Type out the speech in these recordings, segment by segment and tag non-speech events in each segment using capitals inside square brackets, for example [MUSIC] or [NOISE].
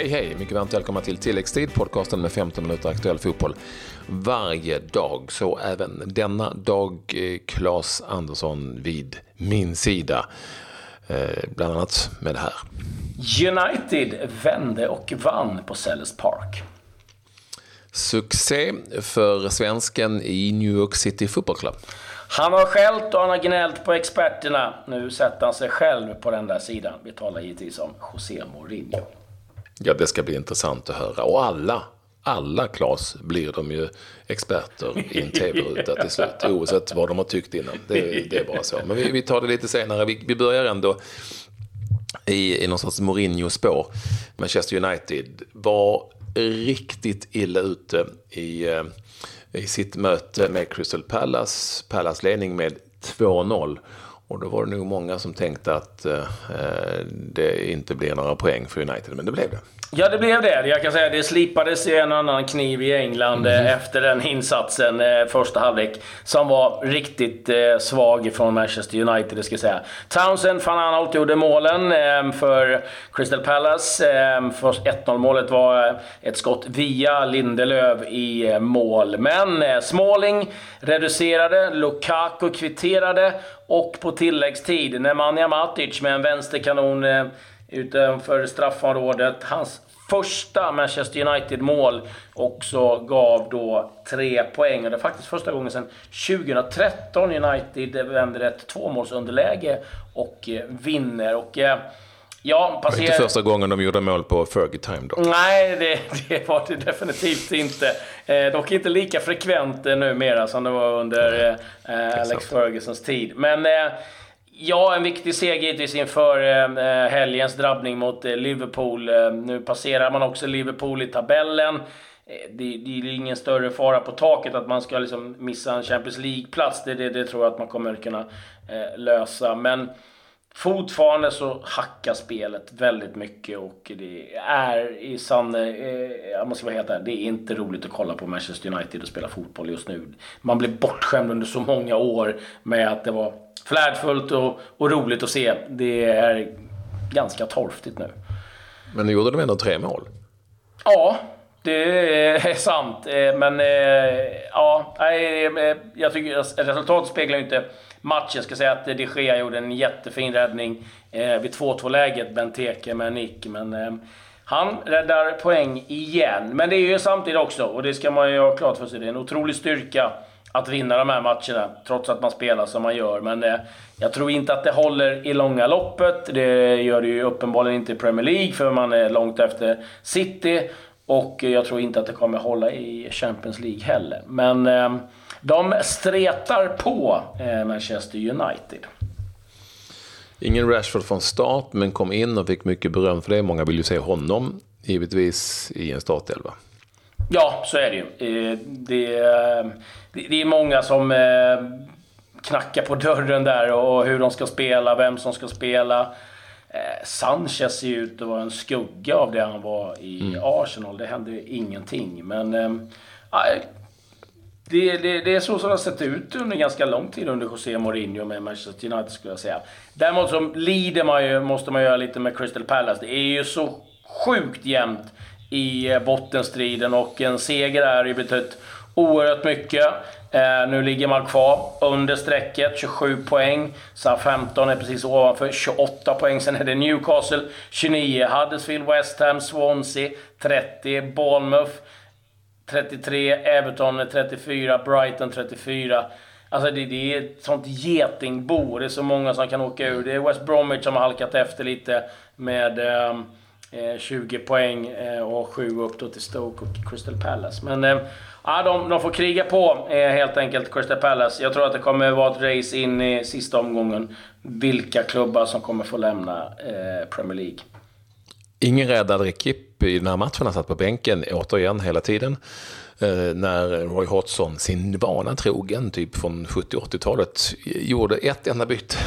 Hej hej! Mycket varmt välkomna till Tilläggstid, podcasten med 15 minuter aktuell fotboll varje dag. Så även denna dag, eh, Claes Andersson vid min sida. Eh, bland annat med det här. United vände och vann på Sellers Park. Succé för svensken i New York City Football Club. Han har skällt och han har gnällt på experterna. Nu sätter han sig själv på den där sidan. Vi talar givetvis om José Mourinho. Ja, det ska bli intressant att höra. Och alla, alla Klas blir de ju experter i en [LAUGHS] tv-ruta till slut. Oavsett vad de har tyckt innan. Det, det är bara så. Men vi, vi tar det lite senare. Vi, vi börjar ändå i, i någon sorts Mourinho-spår. Manchester United var riktigt illa ute i, eh, i sitt möte med Crystal Palace. Palace ledning med 2-0. Och då var det nog många som tänkte att eh, det inte blir några poäng för United, men det blev det. Ja, det blev det. Jag kan säga att det slipades en annan kniv i England mm. efter den insatsen, eh, första halvlek, som var riktigt eh, svag från Manchester United, det ska jag säga. Townsend, van Aanholt gjorde målen eh, för Crystal Palace. Eh, 1-0 målet var ett skott via Lindelöf i mål. Men Smalling reducerade, Lukaku kvitterade och på tilläggstid, Nemanja Matic med en vänsterkanon eh, utanför straffområdet. Hans första Manchester United-mål också gav då tre poäng. Och det är faktiskt första gången sedan 2013 United vänder ett tvåmålsunderläge och eh, vinner. Och, eh, Ja, passer... Det var inte första gången de gjorde mål på Fergie Time då? Nej, det, det var det definitivt inte. Eh, dock inte lika frekvent eh, numera som det var under eh, Alex Fergusons tid. Men eh, Ja, en viktig seger givetvis inför eh, eh, helgens drabbning mot eh, Liverpool. Eh, nu passerar man också Liverpool i tabellen. Eh, det, det, är ingen större fara på taket att man ska liksom missa en Champions League-plats. Det, det, det, tror jag att man kommer kunna eh, lösa. Men fortfarande så hackar spelet väldigt mycket och det är i sann... jag måste vara helt ärlig, det är inte roligt att kolla på Manchester United och spela fotboll just nu. Man blev bortskämd under så många år med att det var flärdfullt och, och roligt att se. Det är ganska torftigt nu. Men nu gjorde de ändå tre mål. Ja, det är sant. Eh, men eh, ja, eh, jag tycker resultatet speglar ju inte matchen. Jag ska säga att de Gea gjorde en jättefin räddning eh, vid 2-2-läget, Benteke med nick. Men eh, han räddar poäng igen. Men det är ju samtidigt också, och det ska man ju ha klart för sig, det är en otrolig styrka att vinna de här matcherna, trots att man spelar som man gör. Men eh, jag tror inte att det håller i långa loppet. Det gör det ju uppenbarligen inte i Premier League, för man är långt efter City. Och eh, jag tror inte att det kommer hålla i Champions League heller. Men eh, de stretar på eh, Manchester United. Ingen Rashford från start, men kom in och fick mycket beröm för det. Många vill ju se honom, givetvis, i en startelva. Ja, så är det ju. Eh, det, eh, det är många som eh, knackar på dörren där och hur de ska spela, vem som ska spela. Sanchez ser ut att vara en skugga av det han var i mm. Arsenal. Det hände ingenting. Men det, det, det, är så som det har sett ut under ganska lång tid under José Mourinho med Manchester United skulle jag säga. Däremot så lider man ju, måste man göra lite med Crystal Palace. Det är ju så sjukt jämnt i eh, bottenstriden och en seger är ju betytt oerhört mycket. Eh, nu ligger man kvar under strecket, 27 poäng. SA-15 är precis ovanför, 28 poäng. Sen är det Newcastle, 29. Huddersfield, West Ham, Swansea, 30. Bournemouth, 33. Everton, 34. Brighton, 34. Alltså det, det, är ett sånt getingbo. Det är så många som kan åka ur. Det är West Bromwich som har halkat efter lite med... Ehm, eh, 20 poäng eh, och 7 upp då till Stoke och Crystal Palace. Men eh, ja, de, de får kriga på eh, helt enkelt, Crystal Palace. Jag tror att det kommer vara ett race in i sista omgången. Vilka klubbar som kommer få lämna eh, Premier League. Ingen räddad Rekip i den här matchen. Han satt på bänken återigen hela tiden. Eh, när Roy Hodgson, sin vana trogen, typ från 70-80-talet, gjorde ett enda byte. [LAUGHS]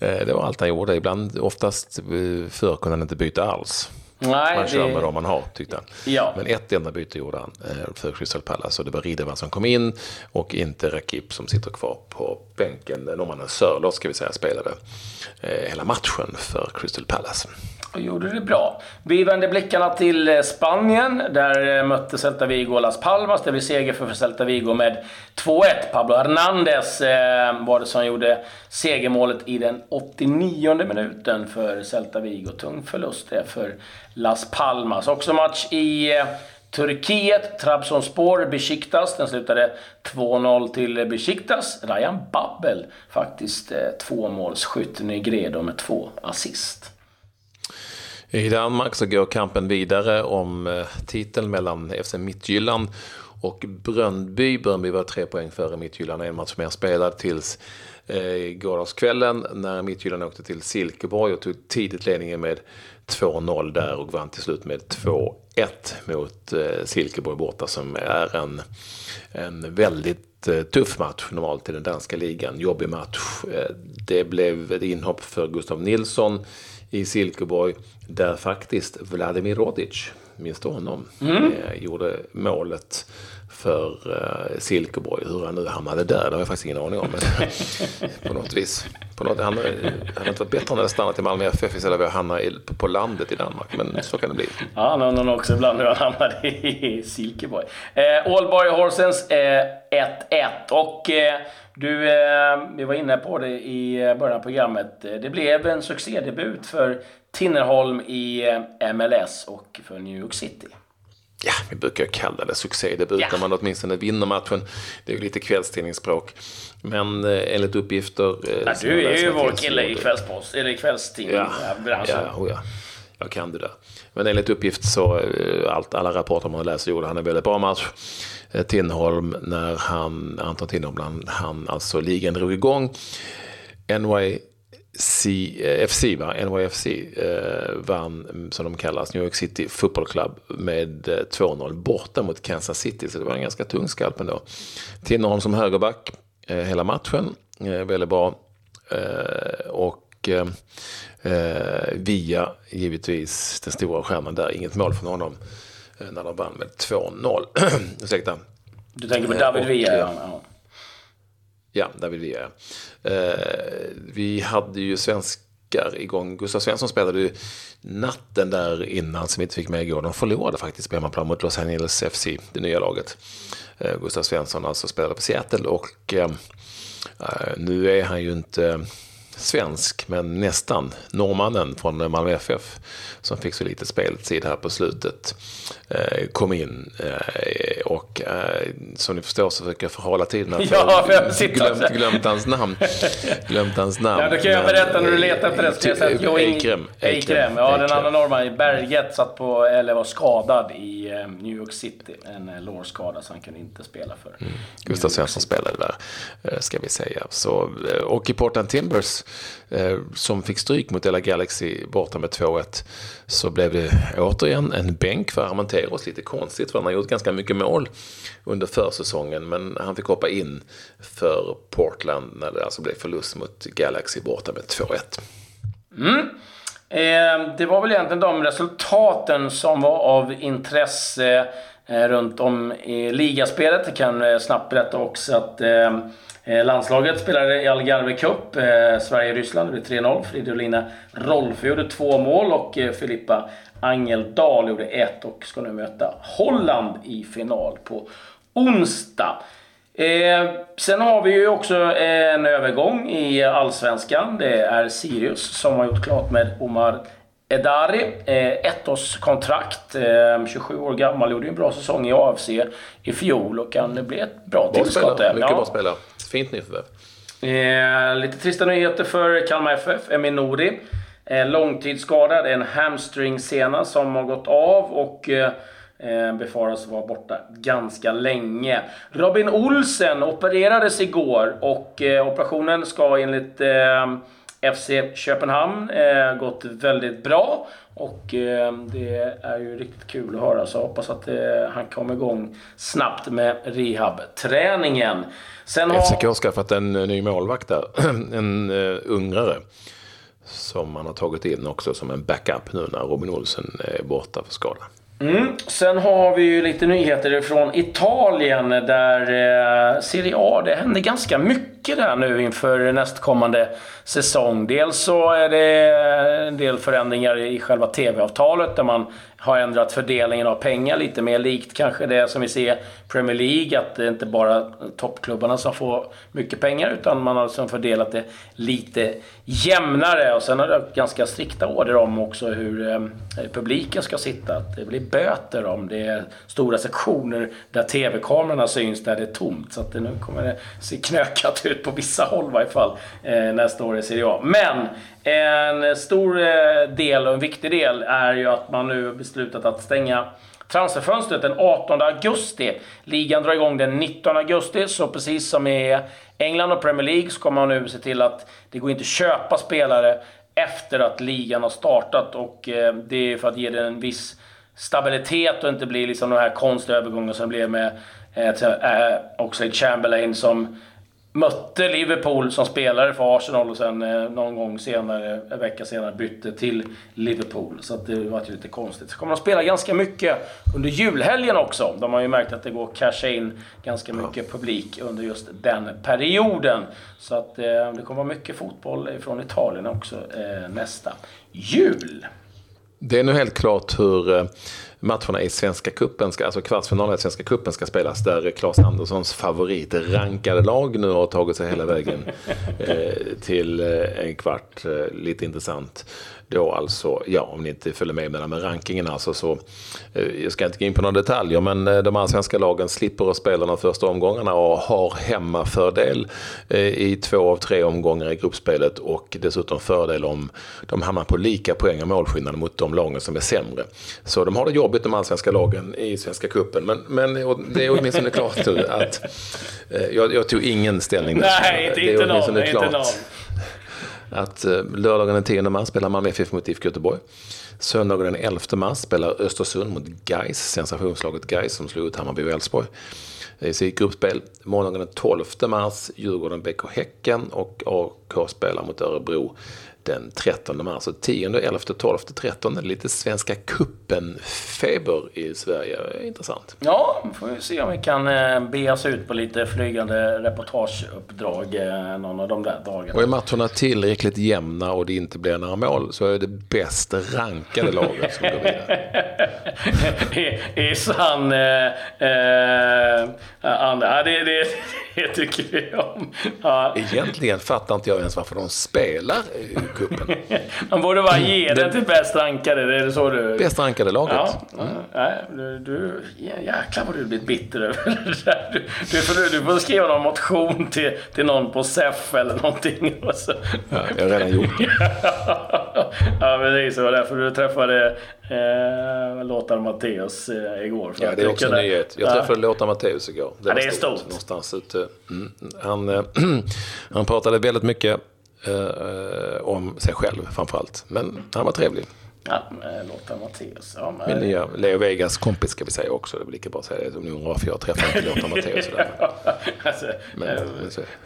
Eh, det var allt han gjorde. Ibland, oftast eh, förr kunde han inte byta alls. Nej, man kör det... med dem man har, tyckte han. Ja. Men ett enda byte gjorde han eh, för Crystal Palace och det var Ridderman som kom in och inte Rakip som sitter kvar på bänken. Norrmannen Sörlott ska vi säga spelade eh, hela matchen för Crystal Palace. Och gjorde det bra. Vi vänder blickarna till eh, Spanien. Där mötte Celta Vigo Las Palmas. Det blev seger för Celta Vigo med 2-1. Pablo Hernandez eh, var det som gjorde segermålet i den 89 minuten för Celta Vigo. Tung förlust det för Las Palmas. Också match i eh, Turkiet, Trabzonspor, Besiktas. Den slutade 2-0 till Besiktas. Ryan Babbel, faktiskt eh, tvåmålsskytt. Negredo med två assist. I Danmark så går kampen vidare om eh, titeln mellan FC Midtjylland och Bröndby. Bröndby var tre poäng före Midtjylland, en match mer spelad tills eh, gårdagskvällen när Midtjylland åkte till Silkeborg och tog tidigt ledningen med 2-0 där och vann till slut med 2-1 mot eh, Silkeborg borta som är en, en väldigt eh, tuff match normalt i den danska ligan. Jobbig match. Eh, det blev ett inhopp för Gustav Nilsson i Silkeborg där faktiskt Vladimir Rodic, minns du honom, mm. gjorde målet för Silkeborg. Hur han nu hamnade där, det har jag faktiskt ingen aning om. Men [LAUGHS] på något vis. På något, han hade inte varit bättre om han hade stannat i Malmö FF istället för att hamna på, landet i Danmark. Men så kan det bli. Ja, han nog också ibland hur han hamnade i [LAUGHS] Silkeborg. Eh, Allborg Horsens eh, 1-1. Och eh, du, eh, vi var inne på det i början av programmet. Eh, det blev en succédebut för Tinnerholm i eh, MLS och för New York City ja, vi brukar kalla det succédebut ja. när man åtminstone vinner matchen. Det är ju lite kvällstidningsspråk. Men eh, enligt uppgifter... Eh, ja, du är ju vår kille i kvällspost, eller i kvällstidning. Ja, ja, oh ja, jag kan det där. Men enligt uppgift så, eh, allt, alla rapporter man läser gjorde han en väldigt bra match. Eh, Tinholm, när han, Anton Tinholm, han, han alltså ligan drog igång. NY FC, va? NYFC eh, vann, som de kallas, New York City Football Club med 2-0 eh, borta mot Kansas City. Så det var en ganska tung skalp ändå. Tinnerholm som högerback eh, hela matchen, eh, väldigt bra. Eh, och eh, via, givetvis, den stora skärmen där, inget mål från honom när de vann med 2-0. [CLEARS THROAT] Ursäkta. Du tänker på David Villa? Ja. Ja, där vill vi göra. Eh, vi hade ju svenskar igång. Gustav Svensson spelade ju natten där innan som vi inte fick med igår. De förlorade faktiskt på hemmaplan mot Los Angeles FC, det nya laget. Eh, Gustav Svensson alltså spelade på Seattle och eh, eh nu är han ju inte svensk, men nästan, norrmannen från Malmö FF som fick så lite speltid här på slutet eh, kom in eh, och eh, som ni förstår så försöker jag förhala tiden. [LAUGHS] Ja, för jag glömt, glömt hans namn. glömt hans namn. Ja, då kan jag berätta när du letar efter det. Ska jag säga Eikrem. Eikrem. Ja, den andra norrmannen, Berget, satt på, eller var skadad i New York City. En lårskada så han kunde inte spela för. Mm. Gustav Svensson spelade där, ska vi säga. Så, och i Portland Timbers Eh, som fick stryk mot Ella Galaxy borta med 2-1 så blev det återigen en bänk för Armenteros. Lite konstigt för han har gjort ganska mycket mål under försäsongen men han fick hoppa in för Portland när det alltså blev förlust mot Galaxy borta med 2-1. Mm. Eh, det var väl egentligen de resultaten som var av intresse Eh, runt om i ligaspelet. Jag kan eh, snabbt berätta också att eh, landslaget spelade i Algarve Cup. Sverige-Ryssland. Det blev 3-0. Fridolina Rolfö gjorde två mål och Filippa Angeldal gjorde ett och ska nu möta Holland i final på onsdag. Eh, sen har vi ju också en övergång i Allsvenskan. Det är Sirius som har gjort klart med Omar Edari, eh, ettårskontrakt, eh, 27 år gammal, gjorde en bra säsong i AFC i fjol och kan bli ett bra tillskott. Mycket ja. bra spelare. Fint nyförvärv. Eh, lite trista nyheter för Kalmar FF. Emin Nouri. Eh, långtidsskadad. En hamstring-sena som har gått av och eh, eh, befaras vara borta ganska länge. Robin Olsen opererades igår och eh, operationen ska enligt eh, FC Köpenhamn eh, gått väldigt bra. Och eh, det är ju riktigt kul att höra. Så jag hoppas att eh, han kommer igång snabbt med rehabträningen. Sen har... FCK har skaffat en ny målvakt där. [CLEARS THROAT] en uh, ungrare. Som man har tagit in också som en backup nu när Robin Olsen är borta för skada. Mm. Sen har vi ju lite nyheter från Italien där eh, Serie A, det händer ganska mycket där nu inför nästkommande säsong. Dels så är det en del förändringar i själva TV-avtalet där man har ändrat fördelningen av pengar lite mer likt kanske det som vi ser Premier League. Att det inte bara toppklubbarna som får mycket pengar utan man har liksom fördelat det lite jämnare. Och sen har det ganska strikta order om också hur eh, publiken ska sitta. Att det blir böter om det är stora sektioner där TV-kamerorna syns där det är tomt. Så att det nu kommer det se knökat ut på vissa håll i varje fall eh, nästa år i Serie A. Men en stor eh, del och en viktig del är ju att man nu beslutat att stänga transferfönstret den 18 augusti. Ligan drar igång den 19 augusti, så precis som i England och Premier League så kommer man nu se till att det går inte att köpa spelare efter att ligan har startat och eh, det är för att ge den en viss stabilitet och inte bli liksom de här konstiga övergångarna som det blev med eh, eh Oxlade Chamberlain som mötte Liverpool som spelare för Arsenal och sen eh, någon gång senare, en vecka senare, bytte till Liverpool. Så det var ju lite konstigt. Så kommer de spela ganska mycket under julhelgen också. De har ju märkt att det går att casha in ganska mycket publik under just den perioden. Så att eh, det kommer vara mycket fotboll från Italien också eh, nästa jul. Det är nu helt klart hur eh, matcherna i Svenska Kuppen, ska, alltså kvartsfinalen i Svenska Kuppen ska spelas. Där Claes Anderssons favorit rankade lag nu har tagit sig hela vägen [LAUGHS] eh, till eh, en kvart. Eh, lite intressant då alltså, ja om ni inte följer med med rankingen alltså så, eh, jag ska inte gå in på några detaljer men eh, de allsvenska lagen slipper att spela de första omgångarna och har hemmafördel eh, i två av tre omgångar i gruppspelet och dessutom fördel om de hamnar på lika poäng och målskillnad mot de lagen som är sämre. Så de har det jobbigt de allsvenska lagen i Svenska Cupen men, men det är åtminstone klart [LAUGHS] att jag, jag tog ingen ställning. Nej, inte, inte någon. Inte någon att eh, lördagen den 10 mars spelar Malmö FF mot IFK Göteborg. Söndagen den 11 mars spelar Östersund mot Gais, sensationslaget Gais som slog ut Hammarby och Elfsborg i sitt gruppspel. Måndagen den 12 mars Djurgården, BK Häcken och AK spelar mot Örebro den 13 mars. Så 10, 11, 12, 13. Lite Svenska kuppen-feber i Sverige. Intressant. Ja, får vi se om vi kan eh, be oss ut på lite flygande reportageuppdrag eh, någon av de där dagarna. Och är matcherna tillräckligt jämna och det inte blir några mål så är det bäst rankade laget som går vidare. [LAUGHS] I sann... Eh, eh, ja, det, det, det tycker vi om. Ja. Egentligen fattar inte jag ens varför de spelar cupen. [LAUGHS] Man borde bara ge den till bäst rankade, det är så du... Bäst rankade laget. Ja, mm. du, du, jäklar vad du blivit bitter över [LAUGHS] det där. Du, du, får, du får skriva någon motion till, till någon på SEF eller någonting. [LAUGHS] Ja, jag har redan gjort det. ja, precis. Det var därför du träffade eh, Lothar Matteus eh, igår. ja, det är också en nyhet. Jag träffade ja. Lothar Matteus igår. Det, ja, det är stort. Någonstans ute. Mm. Han, eh, [CLEARS THROAT] han pratade väldigt mycket Eh, eh, om sig själv framförallt. Men han var trevlig. Ja, Lotta Matteus. Ja, men... Min nya Leo Vegas kompis ska vi säga också. Det är lika bra att säga det. Om ni undrar varför jag träffar inte Lotta Matteus. [LAUGHS] alltså, men,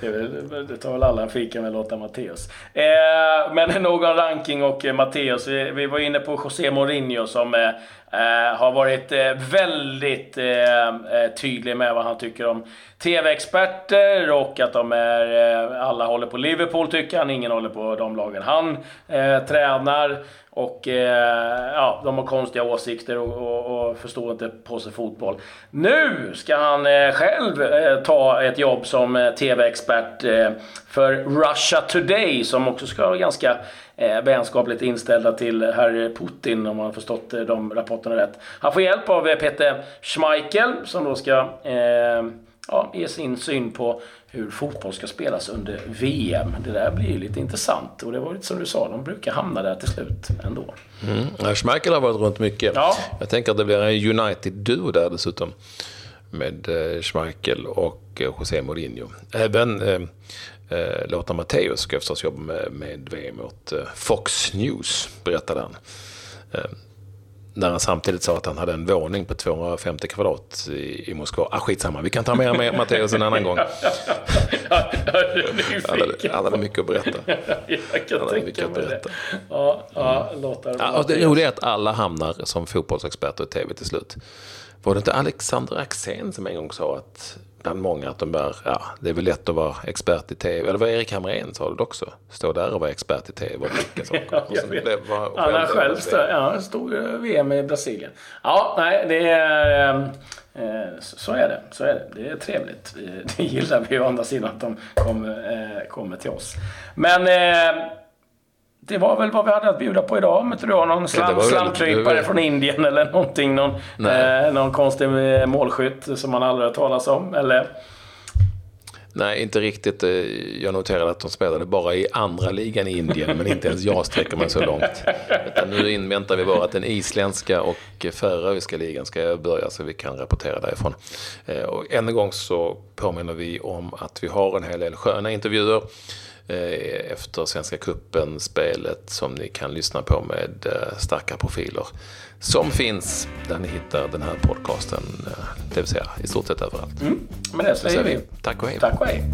det, det, det tar väl alla en fika med Lotta Matteus. Eh, men [LAUGHS] någon ranking och eh, Matteus. Vi, vi, var inne på José Mourinho som eh, Eh, har varit eh, väldigt eh, tydlig med vad han tycker om TV-experter och att de är, alla håller på Liverpool tycker han, ingen håller på de lagen han tränar. Och eh, ja, de har konstiga åsikter och, och, och, förstår inte på sig fotboll. Nu ska han eh, själv eh, ta ett jobb som TV-expert för Russia Today som också ska vara ganska eh, vänskapligt inställda till herr Putin om man har förstått eh, de rapporterna rätt. Han får hjälp av eh, Peter Schmeichel som då ska eh, ja, ge sin syn på hur fotboll ska spelas under VM. Det där blir ju lite intressant och det var lite som du sa, de brukar hamna där till slut ändå. Mm. Schmeichel har varit runt mycket. Ja. Jag tänker att det blir en United-duo där dessutom. Med eh, Schmeichel och eh, José Mourinho. Även eh, eh, Lothar Matteus ska förstås jobba med, med VM åt Fox News, berättade han. När han samtidigt sa att han hade en våning på 250 kvadrat i, i Moskva. Ah, skitsamma, vi kan ta mer med Matteus en annan gång. [LAUGHS] Ja, Han hade, han hade mycket att berätta. [LAUGHS] Jag kan Han hade mycket att mig det. berätta. Ja, ja, låter Ja, och det roliga är att alla hamnar som fotbollsexperter i tv till slut. Var det inte Alexander Axén som en gång sa att bland många att de bär, ja, det är väl lätt att vara expert i tv. Eller var Erik Hamrén sa det också. Stå där och vara expert i tv och tycka [LAUGHS] saker. Ja, Och sen vet. blev- var Han har själv stå, ja, stod ju VM i Brasilien. Ja, nej, det är... ehm, Eh, så, är det. Så är det. Det är trevligt. [LAUGHS] Det gillar vi å andra sidan att de kommer, eh, kommer till oss. Men eh, det var väl vad vi hade att bjuda på idag. Om inte du har någon slam, slamkrypare från Indien eller någonting. Någon, eh, någon konstig eh, målskytt som man aldrig har talas om. Eller? Nej, inte riktigt. Eh, Jag noterade att de spelade bara i andra ligan i Indien, men inte ens jag sträcker mig så långt. Utan nu inväntar vi bara att den isländska och färöiska ligan ska börja så vi kan rapportera därifrån. Eh, Och än en gång så påminner vi om att vi har en hel del sköna intervjuer efter Svenska Cupen-spelet som ni kan lyssna på med eh, starka profiler. Som finns där ni hittar den här podcasten, eh, det vill säga i stort sett överallt. Men det säger vi. Tack och hej. Tack och hej.